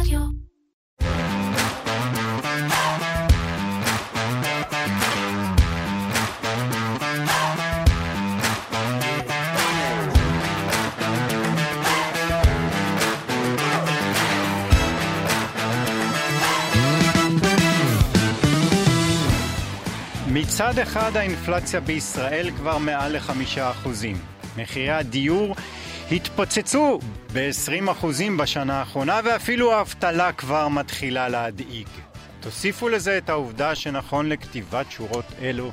רדיו. מצד אחד האינפלציה בישראל כבר מעל לחמישה אחוזים. מחירי הדיור התפוצצו ב-20 אחוזים בשנה האחרונה ואפילו האבטלה כבר מתחילה להדאיג. תוסיפו לזה את העובדה שנכון לכתיבת שורות אלו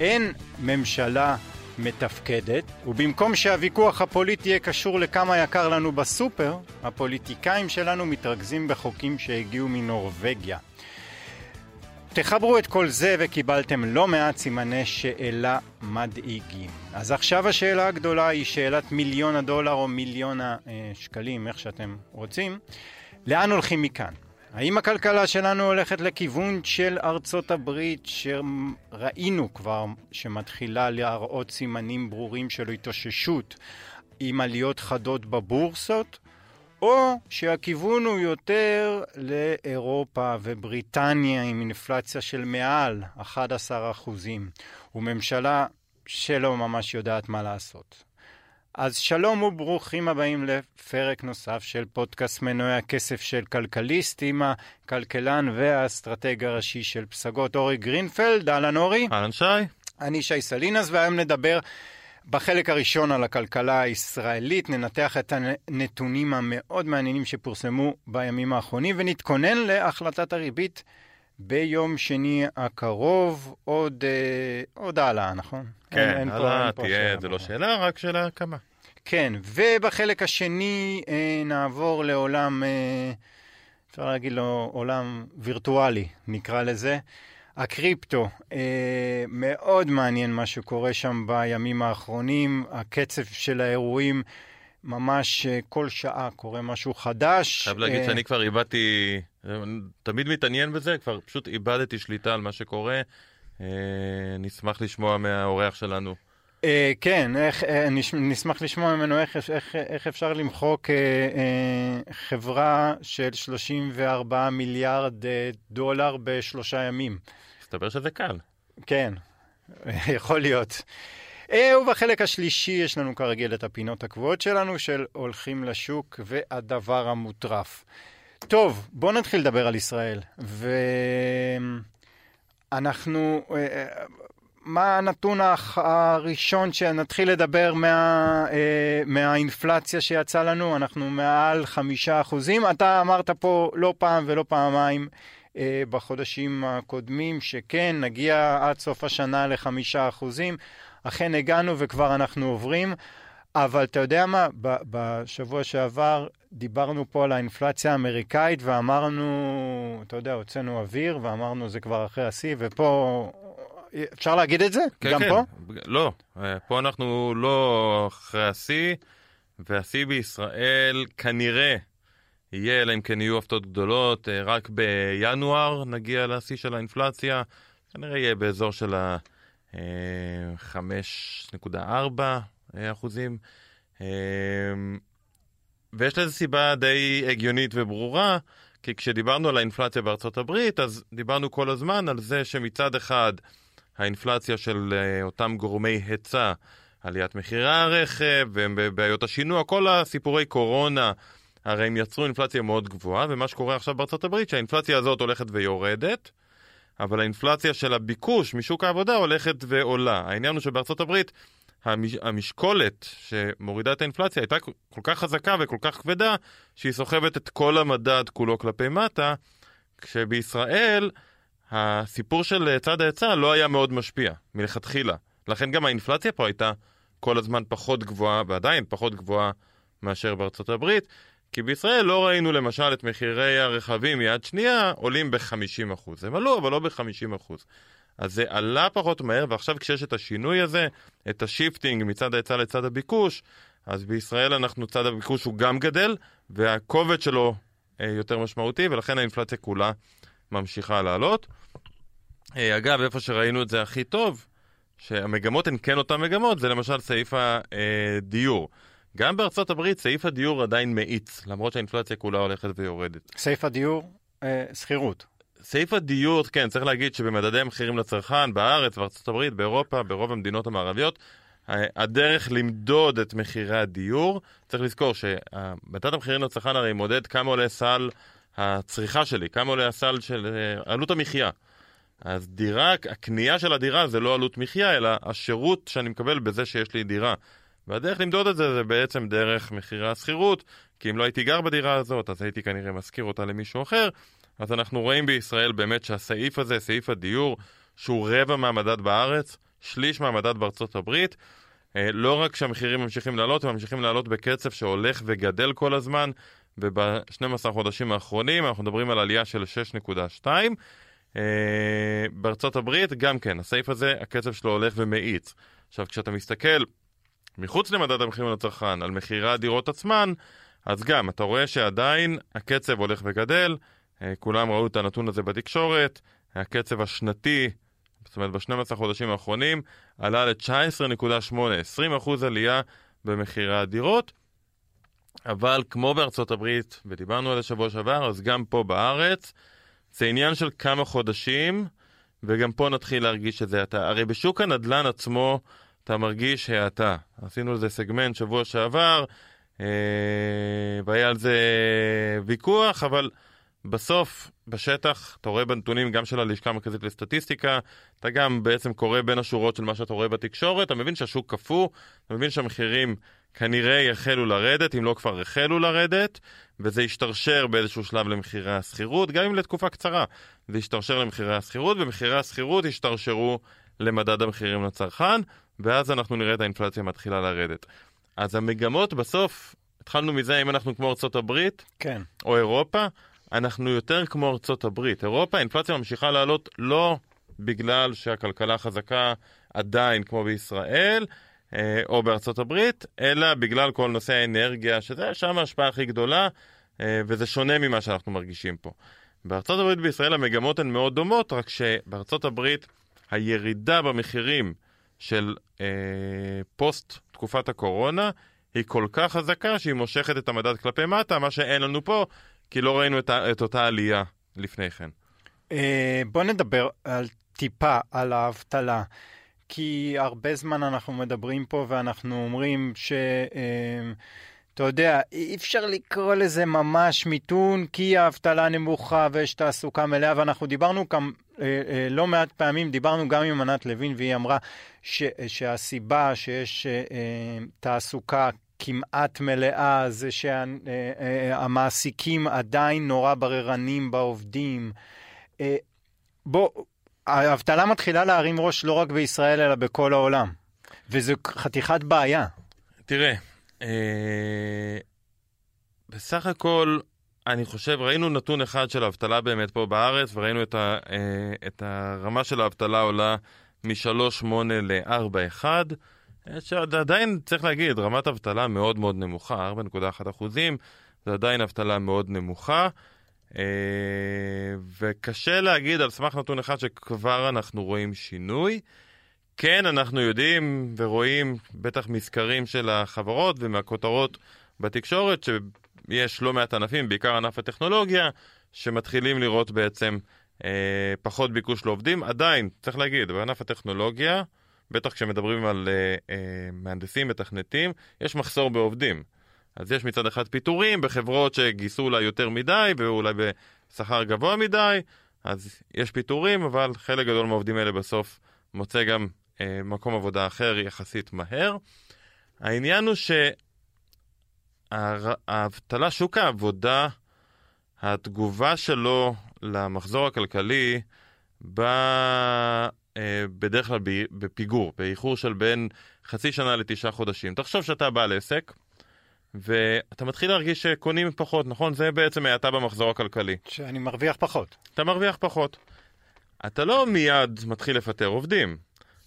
אין ממשלה מתפקדת, ובמקום שהוויכוח הפוליטי יהיה קשור לכמה יקר לנו בסופר, הפוליטיקאים שלנו מתרכזים בחוקים שהגיעו מנורבגיה. תחברו את כל זה וקיבלתם לא מעט סימני שאלה מדאיגים. אז עכשיו השאלה הגדולה היא שאלת מיליון הדולר או מיליון השקלים, איך שאתם רוצים. לאן הולכים מכאן? האם הכלכלה שלנו הולכת לכיוון של ארצות הברית שראינו כבר שמתחילה להראות סימנים ברורים של התאוששות עם עליות חדות בבורסות? או שהכיוון הוא יותר לאירופה ובריטניה עם אינפלציה של מעל 11 אחוזים, וממשלה שלא ממש יודעת מה לעשות. אז שלום וברוכים הבאים לפרק נוסף של פודקאסט מנועי הכסף של כלכליסט עם הכלכלן והאסטרטג הראשי של פסגות אורי גרינפלד. אהלן אורי. אהלן שי. אני שי סלינס והיום נדבר בחלק הראשון על הכלכלה הישראלית ננתח את הנתונים המאוד מעניינים שפורסמו בימים האחרונים ונתכונן להחלטת הריבית ביום שני הקרוב, עוד, אה, עוד העלאה, נכון? כן, העלאה תהיה, זה לא שאלה, רק שאלה כמה. כן, ובחלק השני אה, נעבור לעולם, אה, אפשר להגיד לו עולם וירטואלי, נקרא לזה. הקריפטו, אה, מאוד מעניין מה שקורה שם בימים האחרונים, הקצב של האירועים, ממש אה, כל שעה קורה משהו חדש. חייב להגיד אה, שאני כבר איבדתי, תמיד מתעניין בזה, כבר פשוט איבדתי שליטה על מה שקורה. אה, נשמח לשמוע מהאורח שלנו. אה, כן, אה, נש, נשמח לשמוע ממנו איך, אפשר למחוק אה, חברה של 34 מיליארד דולר בשלושה ימים. מסתבר שזה קל. כן, יכול להיות. ובחלק השלישי יש לנו כרגיל את הפינות הקבועות שלנו של הולכים לשוק והדבר המוטרף. טוב, בואו נתחיל לדבר על ישראל. ואנחנו... מה הנתון הראשון שנתחיל לדבר מה, אה, מהאינפלציה שיצא לנו? אנחנו מעל חמישה אחוזים. אתה אמרת פה לא פעם ולא פעמיים אה, בחודשים הקודמים שכן, נגיע עד סוף השנה לחמישה אחוזים. אכן הגענו וכבר אנחנו עוברים. אבל אתה יודע מה, בשבוע שעבר דיברנו פה על האינפלציה האמריקאית ואמרנו, אתה יודע, הוצאנו אוויר ואמרנו זה כבר אחרי השיא, ופה אפשר להגיד את זה? כן, גם כן. פה? לא, אה, פה אנחנו לא אחרי השיא, והשיא בישראל כנראה יהיה, אלא אם כן יהיו הפתעות גדולות, אה, רק בינואר נגיע לשיא של האינפלציה, כנראה יהיה באזור של ה-5.4 אחוזים. אה, ויש לזה סיבה די הגיונית וברורה, כי כשדיברנו על האינפלציה בארצות הברית, אז דיברנו כל הזמן על זה שמצד אחד האינפלציה של אותם גורמי היצע, עליית מחירי הרכב, בעיות השינוע, כל הסיפורי קורונה, הרי הם יצרו אינפלציה מאוד גבוהה, ומה שקורה עכשיו בארצות הברית, שהאינפלציה הזאת הולכת ויורדת, אבל האינפלציה של הביקוש משוק העבודה הולכת ועולה. העניין הוא שבארצות הברית המש... המשקולת שמורידה את האינפלציה הייתה כל כך חזקה וכל כך כבדה, שהיא סוחבת את כל המדד כולו כלפי מטה, כשבישראל הסיפור של צד ההיצע לא היה מאוד משפיע מלכתחילה. לכן גם האינפלציה פה הייתה כל הזמן פחות גבוהה, ועדיין פחות גבוהה מאשר בארצות הברית, כי בישראל לא ראינו למשל את מחירי הרכבים מיד שנייה עולים ב-50%. הם עלו, אבל לא ב-50%. אז זה עלה פחות מהר, ועכשיו כשיש את השינוי הזה, את ה shifting מצד ההיצע לצד הביקוש, אז בישראל אנחנו, צד הביקוש הוא גם גדל, והכובד שלו אה, יותר משמעותי, ולכן האינפלציה כולה ממשיכה לעלות. אה, אגב, איפה שראינו את זה הכי טוב, שהמגמות הן כן אותן מגמות, זה למשל סעיף הדיור. גם בארצות הברית סעיף הדיור עדיין מאיץ, למרות שהאינפלציה כולה הולכת ויורדת. סעיף הדיור, אה, שכירות. סעיף הדיור, כן, צריך להגיד שבמדדי המחירים לצרכן, בארץ, בארצות הברית, באירופה, ברוב המדינות המערביות, הדרך למדוד את מחירי הדיור, צריך לזכור שמדד המחירים לצרכן הרי מודד כמה עולה סל הצריכה שלי, כמה עולה הסל של אה, עלות המחיה. אז דירה, הקנייה של הדירה זה לא עלות מחיה, אלא השירות שאני מקבל בזה שיש לי דירה. והדרך למדוד את זה זה בעצם דרך מחירי השכירות, כי אם לא הייתי גר בדירה הזאת, אז הייתי כנראה משכיר אותה למישהו אחר. אז אנחנו רואים בישראל באמת שהסעיף הזה, סעיף הדיור, שהוא רבע מהמדד בארץ, שליש מהמדד בארצות הברית. אה, לא רק שהמחירים ממשיכים לעלות, הם ממשיכים לעלות בקצב שהולך וגדל כל הזמן, וב-12 חודשים האחרונים אנחנו מדברים על עלייה של 6.2. אה, בארצות הברית גם כן, הסעיף הזה, הקצב שלו הולך ומאיץ. עכשיו, כשאתה מסתכל מחוץ למדד המחירים לצרכן, על מחירי הדירות עצמן, אז גם, אתה רואה שעדיין הקצב הולך וגדל, אה, כולם ראו את הנתון הזה בתקשורת, הקצב השנתי, זאת אומרת ב-12 חודשים האחרונים, עלה ל-19.8, 20% עלייה במחירי הדירות. אבל כמו בארצות הברית, ודיברנו על זה שבוע שעבר, אז גם פה בארץ, זה עניין של כמה חודשים, וגם פה נתחיל להרגיש שזה האטה. הרי בשוק הנדל"ן עצמו, אתה מרגיש האטה. עשינו לזה סגמנט שבוע שעבר, אה, והיה על זה ויכוח, אבל בסוף, בשטח, אתה רואה בנתונים גם של הלשכה המרכזית לסטטיסטיקה, אתה גם בעצם קורא בין השורות של מה שאתה רואה בתקשורת, אתה מבין שהשוק קפוא, אתה מבין שהמחירים כנראה יחלו לרדת, אם לא כבר החלו לרדת, וזה ישתרשר באיזשהו שלב למחירי השכירות, גם אם לתקופה קצרה. זה ישתרשר למחירי השכירות, ומחירי השכירות ישתרשרו למדד המחירים לצרכן, ואז אנחנו נראה את האינפלציה מתחילה לרדת. אז המגמות בסוף, התחלנו מזה אם אנחנו כמו ארצות הברית, כן. או אירופה, אנחנו יותר כמו ארצות הברית. אירופה, האינפלציה ממשיכה לעלות לא בגלל שהכלכלה חזקה עדיין כמו בישראל, אה, או בארצות הברית, אלא בגלל כל נושא האנרגיה, שזה שם ההשפעה הכי גדולה, אה, וזה שונה ממה שאנחנו מרגישים פה. בארצות הברית ובישראל המגמות הן מאוד דומות, רק שבארצות הברית הירידה במחירים של אה, פוסט תקופת הקורונה היא כל כך חזקה שהיא מושכת את המדד כלפי מטה, מה שאין לנו פה, כי לא ראינו את, את אותה עלייה לפני כן. אה, בוא נדבר על טיפה על האבטלה. כי הרבה זמן אנחנו מדברים פה ואנחנו אומרים ש... אה, אתה יודע, אי אפשר לקרוא לזה ממש מיתון, כי האבטלה נמוכה ויש תעסוקה מלאה, ואנחנו דיברנו גם אה, אה, לא מעט פעמים, דיברנו גם עם ענת לוין, והיא אמרה ש, שהסיבה שיש תעסוקה כמעט מלאה זה שהמעסיקים עדיין נורא בררנים בעובדים. בוא, האבטלה מתחילה להרים ראש לא רק בישראל, אלא בכל העולם. וזו חתיכת בעיה. תראה, אה, בסך הכל, אני חושב, ראינו נתון אחד של האבטלה באמת פה בארץ, וראינו את, ה, אה, את הרמה של האבטלה עולה מ-3.8 ל-4.1. שעדיין צריך להגיד, רמת אבטלה מאוד מאוד נמוכה, 4.1 אחוזים, זה עדיין אבטלה מאוד נמוכה. אה, וקשה להגיד על סמך נתון אחד שכבר אנחנו רואים שינוי. כן, אנחנו יודעים ורואים, בטח מסקרים של החברות ומהכותרות בתקשורת, שיש לא מעט ענפים, בעיקר ענף הטכנולוגיה, שמתחילים לראות בעצם אה, פחות ביקוש לעובדים. עדיין, צריך להגיד, בענף הטכנולוגיה, בטח כשמדברים על אה, אה, מהנדסים מתכנתים, יש מחסור בעובדים. אז יש מצד אחד פיטורים בחברות שגייסו אולי יותר מדי ואולי בשכר גבוה מדי, אז יש פיטורים, אבל חלק גדול מהעובדים האלה בסוף מוצא גם אה, מקום עבודה אחר יחסית מהר. העניין הוא שהאבטלה, שוק העבודה, התגובה שלו למחזור הכלכלי באה אה, בדרך כלל בפיגור, באיחור של בין חצי שנה לתשעה חודשים. תחשוב שאתה בעל עסק, ואתה מתחיל להרגיש שקונים פחות, נכון? זה בעצם האטה במחזור הכלכלי. שאני מרוויח פחות. אתה מרוויח פחות. אתה לא מיד מתחיל לפטר עובדים.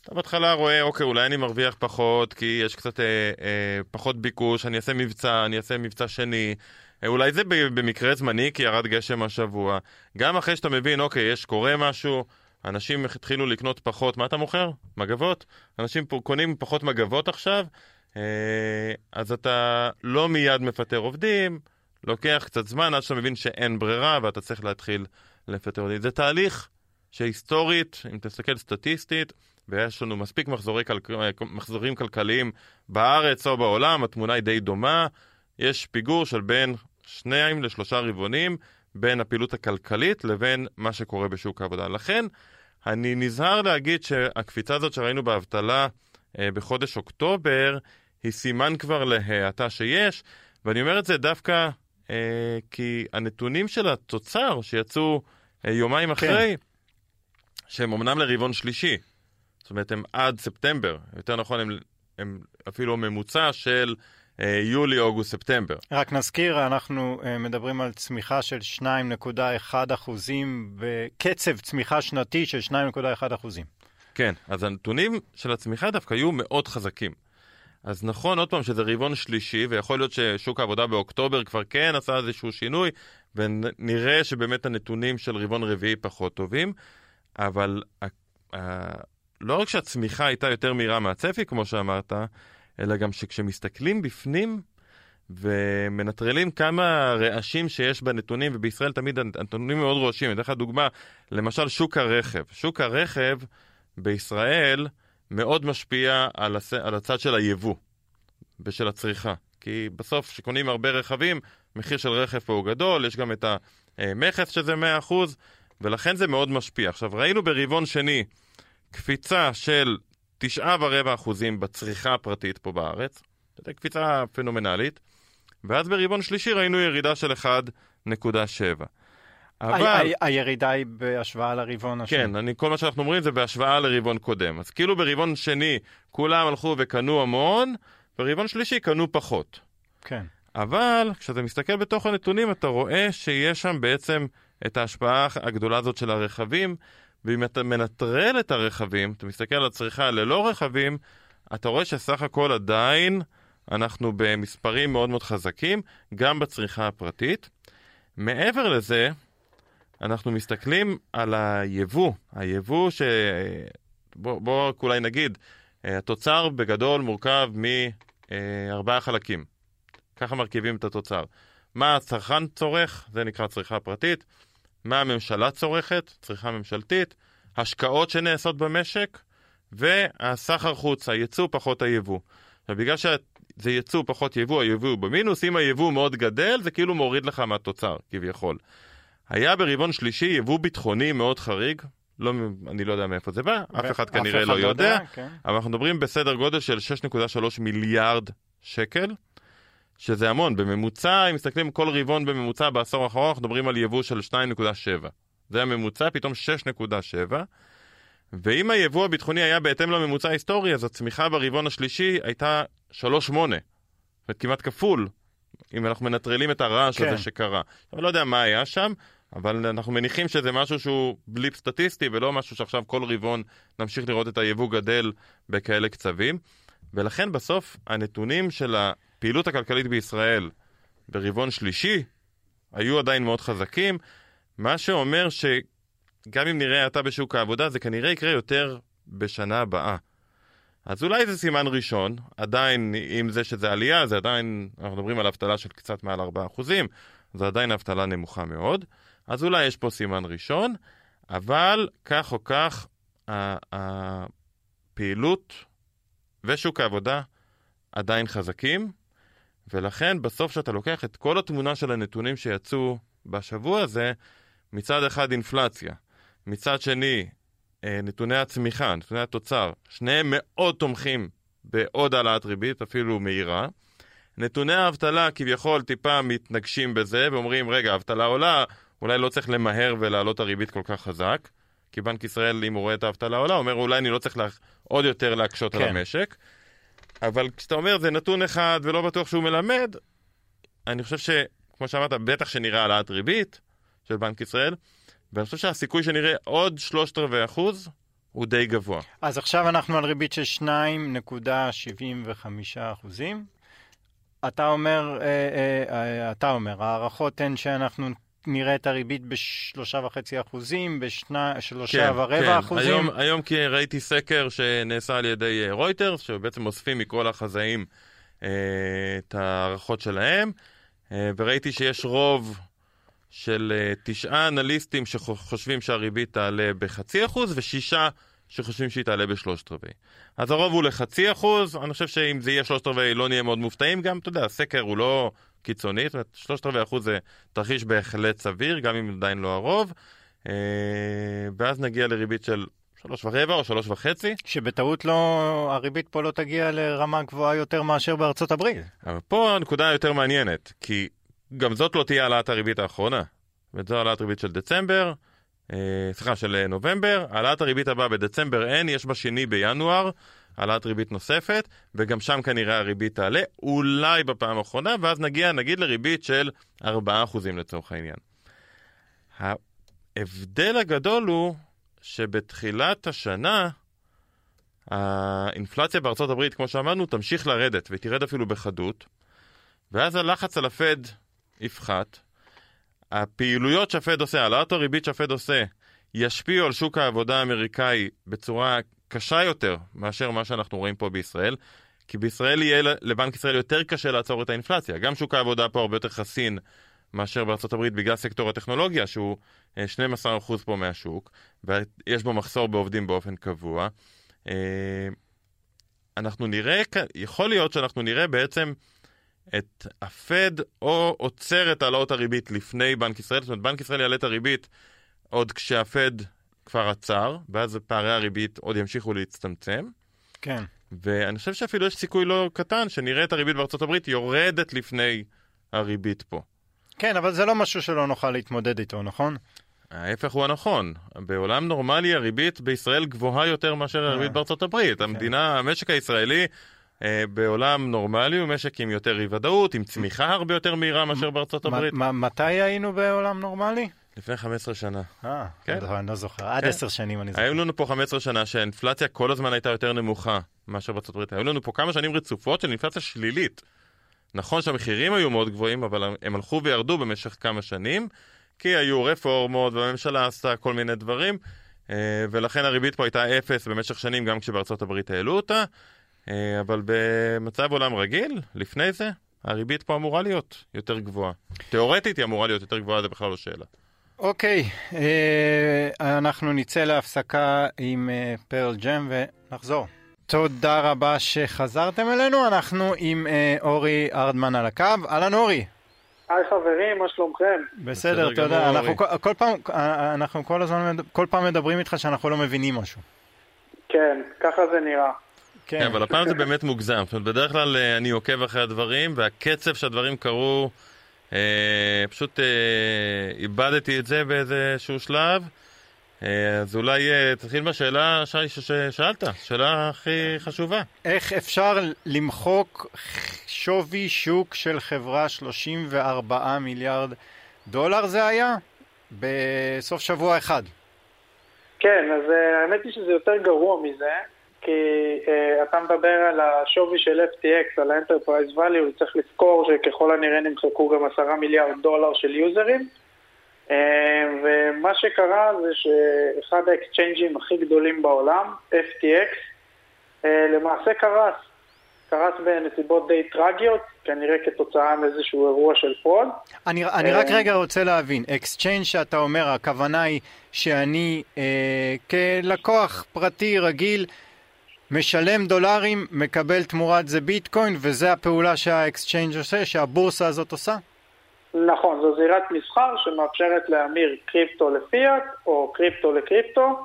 אתה בהתחלה רואה, אוקיי, אולי אני מרוויח פחות, כי יש קצת אה, אה, פחות ביקוש, אני אעשה מבצע, אני אעשה מבצע שני. אה, אולי זה במקרה זמני, כי ירד גשם השבוע. גם אחרי שאתה מבין, אוקיי, יש, קורה משהו, אנשים התחילו לקנות פחות, מה אתה מוכר? מגבות? אנשים קונים פחות מגבות עכשיו, אה, אז אתה לא מיד מפטר עובדים, לוקח קצת זמן עד שאתה מבין שאין ברירה ואתה צריך להתחיל לפטר עובדים. זה תהליך שהיסטורית, אם תסתכל סטטיסטית, ויש לנו מספיק מחזורי כל... מחזורים כלכליים בארץ או בעולם, התמונה היא די דומה. יש פיגור של בין שניים לשלושה רבעונים בין הפעילות הכלכלית לבין מה שקורה בשוק העבודה. לכן, אני נזהר להגיד שהקפיצה הזאת שראינו באבטלה אה, בחודש אוקטובר, היא סימן כבר להאטה שיש, ואני אומר את זה דווקא אה, כי הנתונים של התוצר שיצאו אה, יומיים כן. אחרי, שהם אמנם לרבעון שלישי, זאת אומרת הם עד ספטמבר, יותר נכון הם, הם אפילו ממוצע של יולי, אוגוסט, ספטמבר. רק נזכיר, אנחנו אה, מדברים על צמיחה של 2.1 אחוזים, בקצב צמיחה שנתי של 2.1 אחוזים. כן, אז הנתונים של הצמיחה דווקא היו מאוד חזקים. אז נכון, עוד פעם, שזה רבעון שלישי, ויכול להיות ששוק העבודה באוקטובר כבר כן עשה איזשהו שינוי, ונראה שבאמת הנתונים של רבעון רביעי פחות טובים, אבל לא רק שהצמיחה הייתה יותר מהירה מהצפי, כמו שאמרת, אלא גם שכשמסתכלים בפנים ומנטרלים כמה רעשים שיש בנתונים, ובישראל תמיד הנתונים מאוד רועשים. אני אתן לך דוגמה, למשל שוק הרכב. שוק הרכב בישראל מאוד משפיע על, הס... על הצד של היבוא ושל הצריכה. כי בסוף, כשקונים הרבה רכבים, מחיר של רכב פה הוא גדול, יש גם את המכס שזה 100%, ולכן זה מאוד משפיע. עכשיו, ראינו ברבעון שני קפיצה של תשעה ורבע אחוזים בצריכה הפרטית פה בארץ, זו קפיצה פנומנלית, ואז ברבעון שלישי ראינו ירידה של 1.7. אבל... הירידה היא בהשוואה לרבעון השני. כן, אני, כל מה שאנחנו אומרים זה בהשוואה לרבעון קודם. אז כאילו ברבעון שני כולם הלכו וקנו המון, ברבעון שלישי קנו פחות. כן. אבל כשאתה מסתכל בתוך הנתונים אתה רואה שיש שם בעצם את ההשפעה הגדולה הזאת של הרכבים, ואם אתה מנטרל את הרכבים, אתה מסתכל על הצריכה ללא רכבים, אתה רואה שסך הכל עדיין אנחנו במספרים מאוד מאוד חזקים, גם בצריכה הפרטית. מעבר לזה, אנחנו מסתכלים על היבוא, היבוא ש... בואו בוא אולי נגיד, התוצר בגדול מורכב מארבעה חלקים. ככה מרכיבים את התוצר. מה הצרכן צורך, זה נקרא צריכה פרטית. מה הממשלה צורכת, צריכה ממשלתית, השקעות שנעשות במשק, והסחר חוץ, הייצוא פחות היבוא. עכשיו, בגלל שזה ייצוא פחות יבוא, היבוא הוא במינוס, אם היבוא מאוד גדל, זה כאילו מוריד לך מהתוצר, כביכול. היה ברבעון שלישי יבוא ביטחוני מאוד חריג, לא, אני לא יודע מאיפה זה בא, אף אחד כנראה לא, לא יודע, יודע כן. אבל אנחנו מדברים בסדר גודל של 6.3 מיליארד שקל. שזה המון, בממוצע, אם מסתכלים כל רבעון בממוצע בעשור האחרון, אנחנו מדברים על יבוא של 2.7. זה הממוצע, פתאום 6.7. ואם היבוא הביטחוני היה בהתאם לממוצע ההיסטורי, אז הצמיחה ברבעון השלישי הייתה 3.8. זאת אומרת, כמעט כפול, אם אנחנו מנטרלים את הרעש כן. הזה שקרה. אני לא יודע מה היה שם, אבל אנחנו מניחים שזה משהו שהוא בליפ סטטיסטי, ולא משהו שעכשיו כל רבעון נמשיך לראות את היבוא גדל בכאלה קצבים. ולכן בסוף הנתונים של הפעילות הכלכלית בישראל ברבעון שלישי היו עדיין מאוד חזקים, מה שאומר שגם אם נראה האטה בשוק העבודה, זה כנראה יקרה יותר בשנה הבאה. אז אולי זה סימן ראשון, עדיין עם זה שזה עלייה, זה עדיין, אנחנו מדברים על אבטלה של קצת מעל 4%, זה עדיין אבטלה נמוכה מאוד, אז אולי יש פה סימן ראשון, אבל כך או כך, הפעילות ושוק העבודה עדיין חזקים, ולכן בסוף כשאתה לוקח את כל התמונה של הנתונים שיצאו בשבוע הזה, מצד אחד אינפלציה, מצד שני אה, נתוני הצמיחה, נתוני התוצר, שניהם מאוד תומכים בעוד העלאת ריבית, אפילו מהירה. נתוני האבטלה כביכול טיפה מתנגשים בזה ואומרים, רגע, האבטלה עולה, אולי לא צריך למהר ולהעלות הריבית כל כך חזק. כי בנק ישראל, אם הוא רואה את האבטלה עולה, אומר אולי אני לא צריך לה... עוד יותר להקשות כן. על המשק. אבל כשאתה אומר זה נתון אחד ולא בטוח שהוא מלמד, אני חושב שכמו שאמרת, בטח שנראה העלאת ריבית של בנק ישראל, ואני חושב שהסיכוי שנראה עוד שלושת רבעי אחוז הוא די גבוה. אז עכשיו אנחנו על ריבית של 2.75 אחוזים. אתה אומר, אה, אה, אה, אתה אומר, ההערכות הן שאנחנו נראה את הריבית בשלושה וחצי אחוזים, בשלושה כן, ורבע כן. אחוזים. היום, היום כי ראיתי סקר שנעשה על ידי רויטרס, שבעצם אוספים מכל החזאים אה, את ההערכות שלהם, אה, וראיתי שיש רוב של אה, תשעה אנליסטים שחושבים שהריבית תעלה בחצי אחוז, ושישה שחושבים שהיא תעלה בשלושת רבעי. אז הרוב הוא לחצי אחוז, אני חושב שאם זה יהיה שלושת רבעי לא נהיה מאוד מופתעים, גם, אתה יודע, הסקר הוא לא קיצוני, זאת אומרת, שלושת רבעי אחוז זה תרחיש בהחלט סביר, גם אם עדיין לא הרוב, אה, ואז נגיע לריבית של שלוש ורבע או שלוש וחצי. שבטעות לא, הריבית פה לא תגיע לרמה גבוהה יותר מאשר בארצות הברית. אבל פה הנקודה היותר מעניינת, כי גם זאת לא תהיה העלאת הריבית האחרונה. וזו העלאת ריבית של דצמבר, אה, סליחה, של אה, נובמבר, העלאת הריבית הבאה בדצמבר אין, יש בשני בינואר, העלאת ריבית נוספת, וגם שם כנראה הריבית תעלה, אולי בפעם האחרונה, ואז נגיע נגיד לריבית של 4% לצורך העניין. ההבדל הגדול הוא שבתחילת השנה, האינפלציה בארצות הברית, כמו שאמרנו, תמשיך לרדת, ותרד אפילו בחדות, ואז הלחץ על הפד יפחת, הפעילויות שהפד עושה, העלאת הריבית שהפד עושה, ישפיעו על שוק העבודה האמריקאי בצורה קשה יותר מאשר מה שאנחנו רואים פה בישראל, כי בישראל יהיה לבנק ישראל יותר קשה לעצור את האינפלציה. גם שוק העבודה פה הרבה יותר חסין מאשר הברית בגלל סקטור הטכנולוגיה, שהוא 12% אה, פה מהשוק, ויש בו מחסור בעובדים באופן קבוע. אה, אנחנו נראה, יכול להיות שאנחנו נראה בעצם את הפד או עוצר את העלאות הריבית לפני בנק ישראל, זאת אומרת בנק ישראל יעלה את הריבית עוד כשהפד כבר עצר, ואז פערי הריבית עוד ימשיכו להצטמצם. כן. ואני חושב שאפילו יש סיכוי לא קטן שנראה את הריבית בארצות הברית יורדת לפני הריבית פה. כן, אבל זה לא משהו שלא נוכל להתמודד איתו, נכון? ההפך הוא הנכון. בעולם נורמלי הריבית בישראל גבוהה יותר מאשר הריבית אה. בארצות הברית. כן. המדינה, המשק הישראלי אה, בעולם נורמלי הוא משק עם יותר אי ודאות, עם צמיחה הרבה יותר מהירה מאשר בארצות הברית. מתי היינו בעולם נורמלי? לפני 15 שנה. אה, כן. אני לא זוכר, עד כן. 10 שנים אני זוכר. היו לנו פה 15 שנה שהאינפלציה כל הזמן הייתה יותר נמוכה מאשר בארצות הברית. היו לנו פה כמה שנים רצופות של אינפלציה שלילית. נכון שהמחירים היו מאוד גבוהים, אבל הם הלכו וירדו במשך כמה שנים, כי היו רפורמות והממשלה עשתה כל מיני דברים, אה, ולכן הריבית פה הייתה אפס במשך שנים, גם כשבארצות הברית העלו אותה. אה, אבל במצב עולם רגיל, לפני זה, הריבית פה אמורה להיות יותר גבוהה. תאורטית היא אמורה להיות יותר גבוהה, זה בכלל לא שאלה. אוקיי, אה, אנחנו נצא להפסקה עם אה, פרל ג'ם ונחזור. תודה רבה שחזרתם אלינו, אנחנו עם אורי ארדמן על הקו. אהלן אורי. היי חברים, מה שלומכם? בסדר, תודה. אנחנו כל פעם, אנחנו כל הזמן, כל פעם מדברים איתך שאנחנו לא מבינים משהו. כן, ככה זה נראה. כן. כן, אבל הפעם זה באמת מוגזם. זאת אומרת, בדרך כלל אה, אני עוקב אחרי הדברים, והקצב שהדברים קרו, אה, פשוט אה, איבדתי את זה באיזשהו שלב. אה, אז אולי אה, תתחיל בשאלה, שי, ששאלת, שאלה הכי חשובה. איך אפשר למחוק שווי שוק של חברה 34 מיליארד דולר זה היה? בסוף שבוע אחד. כן, אז אה, האמת היא שזה יותר גרוע מזה. כי uh, אתה מדבר על השווי של FTX, על ה-Enterprise Value, צריך לזכור שככל הנראה נמחקו גם עשרה מיליארד דולר של יוזרים. אה, ומה שקרה זה שאחד ה exchange ים הכי גדולים בעולם, FTX, אה, למעשה קרס. קרס בנסיבות די טרגיות, כנראה כתוצאה מאיזשהו אירוע של fraud. אני, אני רק רגע רוצה להבין, exchange שאתה אומר, הכוונה היא שאני אה, כלקוח פרטי רגיל משלם דולרים, מקבל תמורת זה ביטקוין, וזה הפעולה שה exchange עושה, שהבורסה הזאת עושה? נכון, זו זירת מסחר שמאפשרת להמיר קריפטו לפיאט או קריפטו לקריפטו,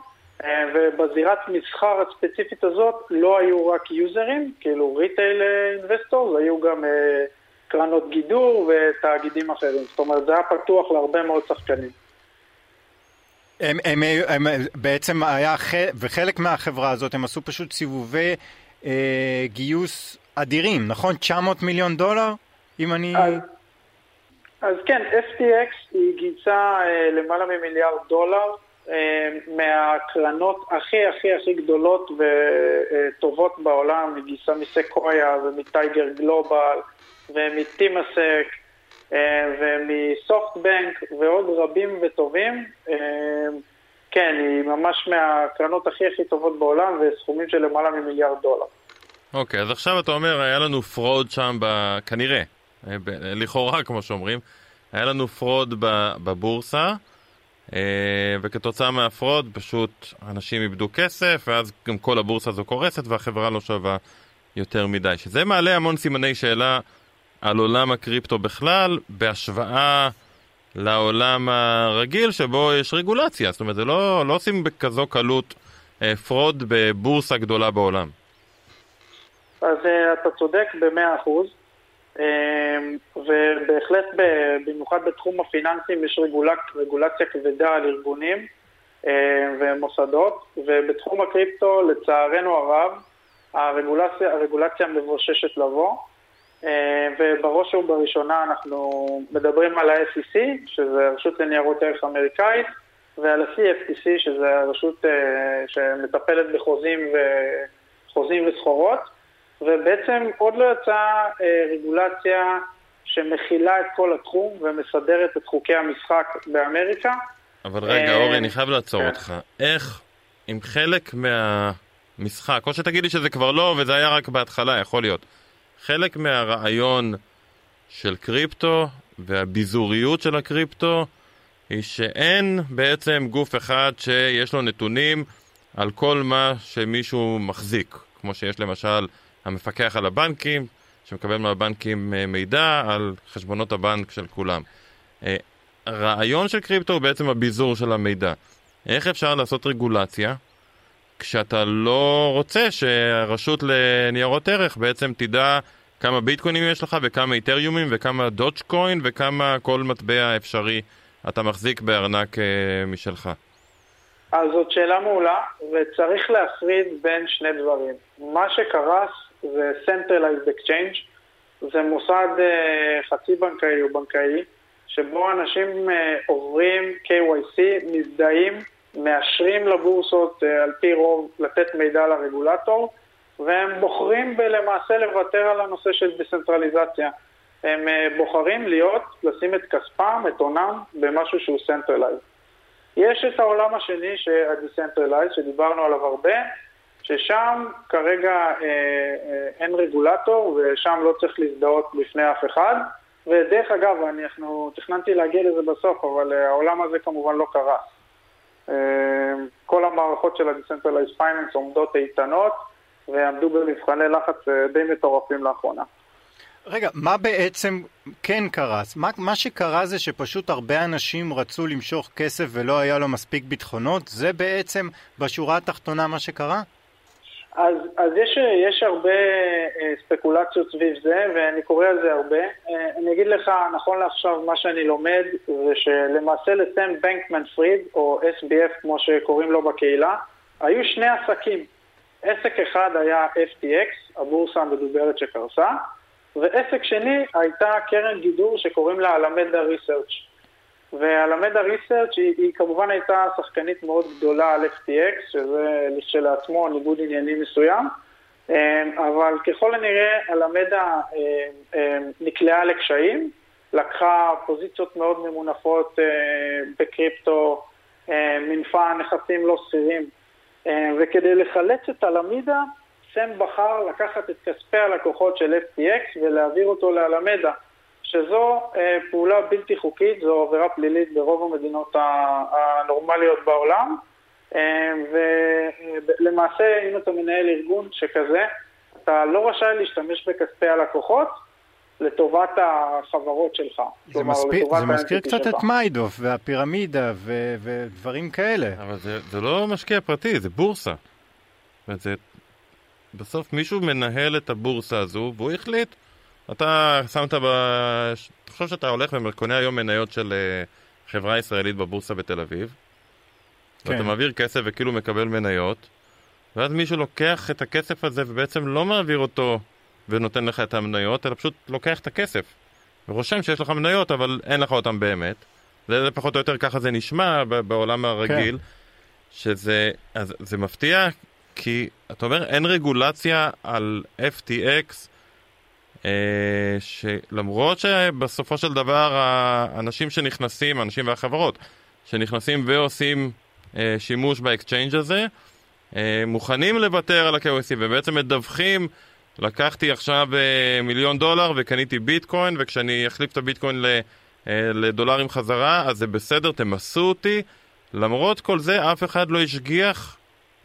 אה, ובזירת מסחר הספציפית הזאת לא היו רק יוזרים, כאילו retail investor, היו גם אה, קרנות גידור ותאגידים אחרים. זאת אומרת, זה היה פתוח להרבה מאוד שחקנים. הם, הם, הם, הם בעצם היה, וחלק מהחברה הזאת, הם עשו פשוט סיבובי אה, גיוס אדירים, נכון? 900 מיליון דולר, אם אני... אז, אז כן, FTX היא גייסה אה, למעלה ממיליארד דולר אה, מהקרנות הכי הכי הכי גדולות וטובות בעולם, היא גייסה מסקויה ומטייגר גלובל ומטימאסק ומסופטבנק ועוד רבים וטובים, כן, היא ממש מהקרנות הכי הכי טובות בעולם וסכומים של למעלה ממיליארד דולר. אוקיי, okay, אז עכשיו אתה אומר, היה לנו fraud שם, ב... כנראה, לכאורה כמו שאומרים, היה לנו fraud בבורסה, אה, וכתוצאה מה fraud פשוט אנשים איבדו כסף, ואז גם כל הבורסה הזו קורסת והחברה לא שווה יותר מדי. שזה מעלה המון סימני שאלה על עולם הקריפטו בכלל, בהשוואה לעולם הרגיל שבו יש רגולציה. זאת אומרת, זה לא, לא עושים בכזו קלות אה, fraud בבורסה גדולה בעולם. אז אה, אתה צודק במאה אחוז. אמ, ובהחלט במיוחד בתחום הפיננסים יש רגולצ... רגולציה כבדה על ארגונים אמ, ומוסדות, ובתחום הקריפטו לצערנו הרב הרגולציה, הרגולציה מבוששת לבוא, ובראש ובראשונה אנחנו מדברים על ה-SEC, שזה הרשות לניירות ערך אמריקאית, ועל ה-CFTC, שזה הרשות אה, שמטפלת בחוזים, ו... וסחורות. ובעצם עוד לא יצאה אה, רגולציה שמכילה את כל התחום ומסדרת את חוקי המשחק באמריקה. אבל רגע, אורי, אני חייב לעצור כן. אותך. איך, עם חלק מהמשחק, או שתגיד לי שזה כבר לא, וזה היה רק בהתחלה, יכול להיות. חלק מהרעיון של קריפטו והביזוריות של הקריפטו היא שאין בעצם גוף אחד שיש לו נתונים על כל מה שמישהו מחזיק, כמו שיש למשל המפקח על הבנקים, שמקבל מהבנקים אה, מידע על חשבונות הבנק של כולם. אה, הרעיון של קריפטו הוא בעצם הביזור של המידע. איך אפשר לעשות רגולציה כשאתה לא רוצה שהרשות לניירות ערך בעצם תדע כמה ביטקוינים יש לך וכמה איתריומים וכמה דודג' קוין וכמה כל מטבע אפשרי אתה מחזיק בארנק אה, משלך? אז זאת שאלה מעולה, וצריך להפריד בין שני דברים. מה שקרס זה Centralized Exchange, זה מוסד uh, חצי בנקאי או בנקאי, שבו אנשים uh, עוברים KYC, מזדהים, מאשרים לבורסות uh, על פי רוב לתת מידע לרגולטור, והם בוחרים למעשה לוותר על הנושא של דסנטרליזציה. הם uh, בוחרים להיות, לשים את כספם, את הונם, במשהו שהוא Centralized. יש את העולם השני, ה-Decentralized, שדיברנו עליו הרבה, ששם כרגע אה, אה, אין רגולטור ושם לא צריך להזדהות בפני אף אחד. ודרך אגב, אנחנו תכננתי להגיע לזה בסוף, אבל אה, העולם הזה כמובן לא קרה. אה, כל המערכות של ה-Decentralized Finance עומדות איתנות ועמדו במבחני לחץ אה, די מטורפים לאחרונה. רגע, מה בעצם כן קרס? מה, מה שקרה זה שפשוט הרבה אנשים רצו למשוך כסף ולא היה לו מספיק ביטחונות? זה בעצם בשורה התחתונה מה שקרה? אז, אז יש, יש הרבה אה, ספקולציות סביב זה, ואני קורא על זה הרבה. אה, אני אגיד לך, נכון לעכשיו, מה שאני לומד, זה שלמעשה לסם בנקמן פריד, או SBF כמו שקוראים לו בקהילה, היו שני עסקים. עסק אחד היה FTX, הבורסה המדוברת שקרסה, ועסק שני הייתה קרן גידור שקוראים לה אלמדה ריסרצ'. והלמדה ריסרצ' היא, היא כמובן הייתה שחקנית מאוד גדולה על FTX, שזה לכשלעצמו ניגוד עניינים מסוים, אמ, אבל ככל הנראה הלמדה אמ, אמ, נקלעה לקשיים, לקחה פוזיציות מאוד ממונפות בקריפטו, מנפה נכסים לא שכירים, וכדי לחלץ את הלמידה, סם בחר לקחת את כספי הלקוחות של FTX ולהעביר אותו לאלמדה. שזו אה, פעולה בלתי חוקית, זו עבירה פלילית ברוב המדינות הנורמליות בעולם, אה, ולמעשה אם אתה מנהל ארגון שכזה, אתה לא רשאי להשתמש בכספי הלקוחות לטובת החברות שלך. זה, כלומר, מספיק, זה מזכיר קצת שלך. את מיידוף והפירמידה ו- ודברים כאלה. אבל זה, זה לא משקיע פרטי, זה בורסה. זה... בסוף מישהו מנהל את הבורסה הזו, והוא החליט אתה שמת ב... תחשוב שאתה הולך וקונה היום מניות של אה, חברה ישראלית בבורסה בתל אביב, כן. ואתה מעביר כסף וכאילו מקבל מניות, ואז מישהו לוקח את הכסף הזה ובעצם לא מעביר אותו ונותן לך את המניות, אלא פשוט לוקח את הכסף. ורושם שיש לך מניות, אבל אין לך אותן באמת. זה פחות או יותר ככה זה נשמע בעולם הרגיל, כן. שזה אז, זה מפתיע, כי אתה אומר אין רגולציה על FTX שלמרות שבסופו של דבר האנשים שנכנסים, האנשים והחברות שנכנסים ועושים אה, שימוש ב exchange הזה, אה, מוכנים לוותר על ה-KYC ובעצם מדווחים, לקחתי עכשיו מיליון דולר וקניתי ביטקוין, וכשאני אחליף את הביטקוין לדולרים חזרה, אז זה בסדר, תמסו אותי. למרות כל זה, אף אחד לא השגיח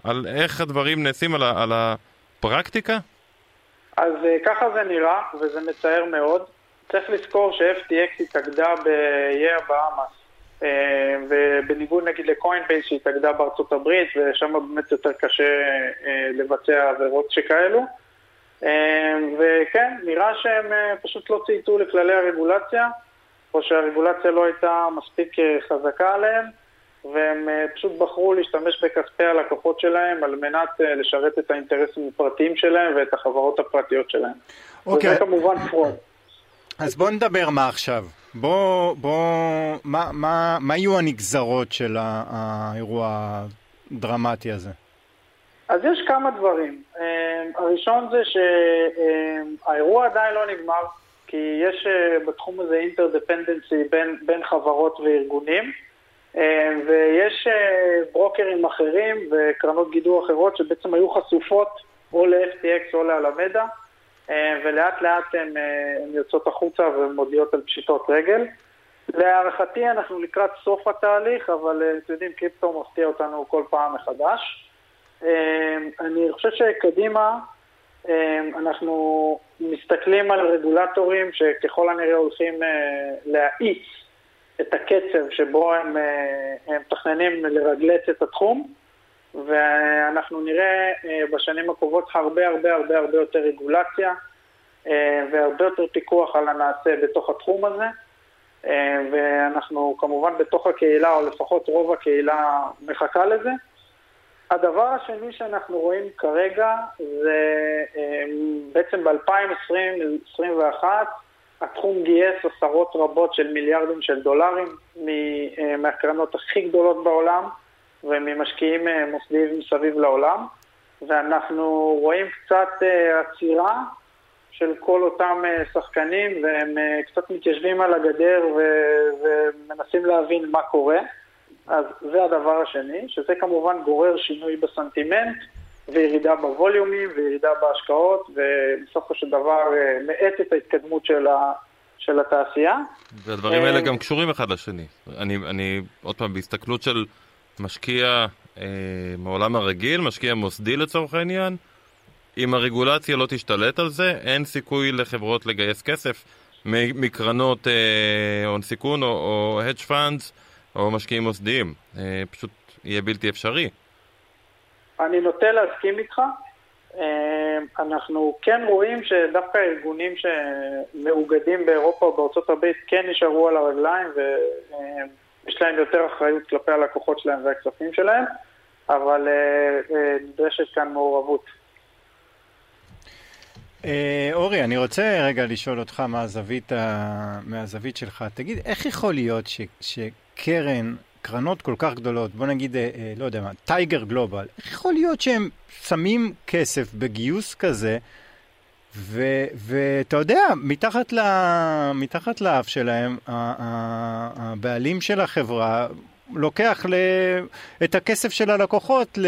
על איך הדברים נעשים, על, על הפרקטיקה? אז ככה זה נראה, וזה מצער מאוד. צריך לזכור ש-FTX התאגדה באיי הבאמאס, אה, ובניגוד נגיד לקוינבייס שהתאגדה בארצות הברית, ושם באמת יותר קשה אה, לבצע עבירות שכאלו. אה, וכן, נראה שהם פשוט לא צייתו לכללי הרגולציה, או שהרגולציה לא הייתה מספיק חזקה עליהם, והם פשוט בחרו להשתמש בכספי הלקוחות שלהם על מנת לשרת את האינטרסים הפרטיים שלהם ואת החברות הפרטיות שלהם. אוקיי. וזה כמובן fraud. אז בואו נדבר מה עכשיו. בוא, בוא, מה, מה, מה יהיו הנגזרות של האירוע הדרמטי הזה? אז יש כמה דברים. אה, הראשון זה שהאירוע עדיין לא נגמר, כי יש אה, בתחום הזה אינטרדפנדנסי בין, בין חברות וארגונים, אה, ויש ברוקרים אחרים וקרנות גידור אחרות שבעצם היו חשופות או ל-FTX או לאלמדה. אה, ולאט לאט הן, אה, יוצאות החוצה ומודיעות על פשיטות רגל. להערכתי אנחנו לקראת סוף התהליך, אבל אה, אתם יודעים, קריפטו מפתיע אותנו כל פעם מחדש. אני חושב שקדימה אנחנו מסתכלים על רגולטורים שככל הנראה הולכים להאיץ את הקצב שבו הם, הם מתכננים לרגלץ את התחום. ואנחנו נראה אה, בשנים הקרובות הרבה הרבה הרבה הרבה יותר רגולציה אה, והרבה יותר פיקוח על הנעשה בתוך התחום הזה. אה, ואנחנו כמובן בתוך הקהילה, או לפחות רוב הקהילה מחכה לזה. הדבר השני שאנחנו רואים כרגע זה בעצם ב-2020-2021 התחום גייס עשרות רבות של מיליארדים של דולרים מהקרנות הכי גדולות בעולם. וממשקיעים אה, מוסדיים מסביב לעולם, ואנחנו רואים קצת אה, עצירה של כל אותם אה, שחקנים, והם קצת מתיישבים על הגדר ומנסים להבין מה קורה. אז זה הדבר השני, שזה כמובן גורר שינוי בסנטימנט וירידה בווליומים וירידה בהשקעות, ובסופו של דבר מאט את ההתקדמות של, ה, של התעשייה. והדברים האלה גם קשורים אחד לשני. אני, אני עוד פעם, בהסתכלות של משקיע אה, מעולם הרגיל, משקיע מוסדי לצורך העניין, אם הרגולציה לא תשתלט על זה, אין סיכוי לחברות לגייס כסף מקרנות אה, הון אה, סיכון או, או hedge funds או משקיעים מוסדיים. אה, פשוט יהיה בלתי אפשרי. אני נוטה להסכים איתך. אה, אנחנו כן רואים שדווקא ארגונים שמאוגדים באירופה או בארצות הברית כן נשארו על הרגליים ו... אה, להם יותר אחריות כלפי הלקוחות שלהם והכספים שלהם, אבל אה, נדרשת כאן מעורבות. אורי, אני רוצה רגע לשאול אותך מהזווית, ה... מהזווית שלך. תגיד, איך יכול להיות ש... שקרן, קרנות כל כך גדולות, בוא נגיד, לא יודע מה, טייגר גלובל, איך יכול להיות שהם שמים כסף בגיוס כזה, ואתה יודע, מתחת, ל, מתחת לאף שלהם, הבעלים של החברה לוקח ל, את הכסף של הלקוחות ל,